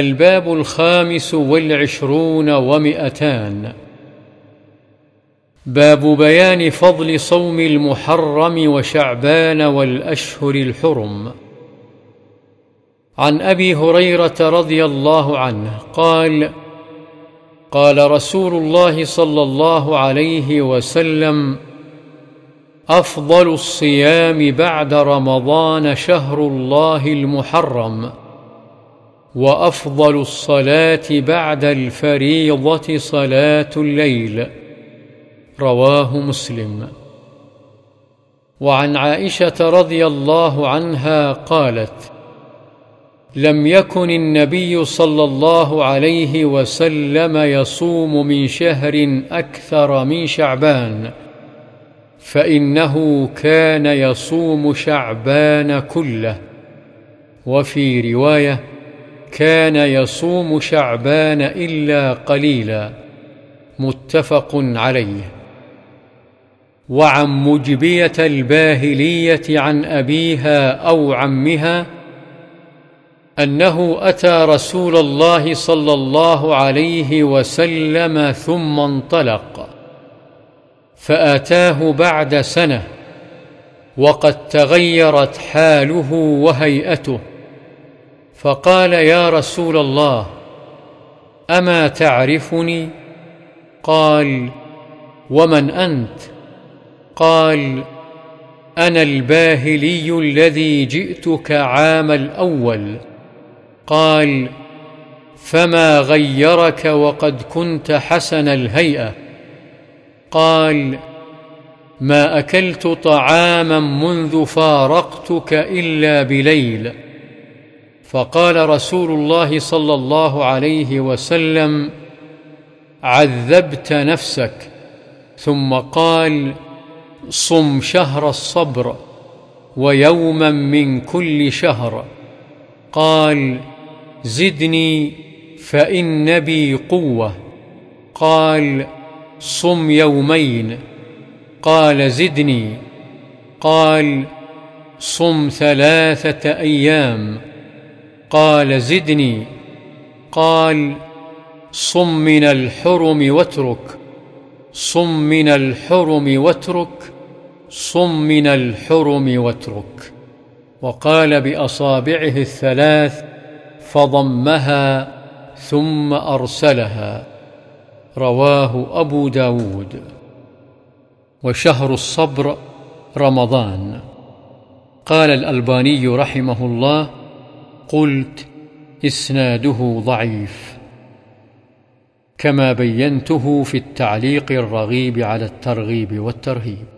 الباب الخامس والعشرون ومئتان. باب بيان فضل صوم المحرم وشعبان والأشهر الحرم. عن أبي هريرة رضي الله عنه قال قال رسول الله صلى الله عليه وسلم أفضل الصيام بعد رمضان شهر الله المحرم. وأفضل الصلاة بعد الفريضة صلاة الليل. رواه مسلم. وعن عائشة رضي الله عنها قالت لم يكن النبي صلى الله عليه وسلم يصوم من شهر أكثر من شعبان فإنه كان يصوم شعبان كله. وفي رواية كان يصوم شعبان إلا قليلا. متفق عليه. وعن مجبية الباهلية عن أبيها أو عمها أنه أتى رسول الله صلى الله عليه وسلم ثم انطلق فأتاه بعد سنة وقد تغيرت حاله وهيئته. فقال يا رسول الله أما تعرفني؟ قال ومن أنت؟ قال أنا الباهلي الذي جئتك عام الأول. قال فما غيرك وقد كنت حسن الهيئة. قال ما أكلت طعاما منذ فارقتك إلا بليل. فقال رسول الله صلى الله عليه وسلم عذبت نفسك. ثم قال صم شهر الصبر ويوما من كل شهر. قال زدني فإن بي قوة. قال صم يومين. قال زدني. قال صم ثلاثة أيام. قال زدني. قال صم من الحرم واترك. صم من الحرم واترك. صم من الحرم واترك. وقال بأصابعه الثلاث فضمها ثم أرسلها. رواه أبو داود. وشهر الصبر رمضان. قال الألباني رحمه الله قلت إسناده ضعيف كما بينته في التعليق الرغيب على الترغيب والترهيب.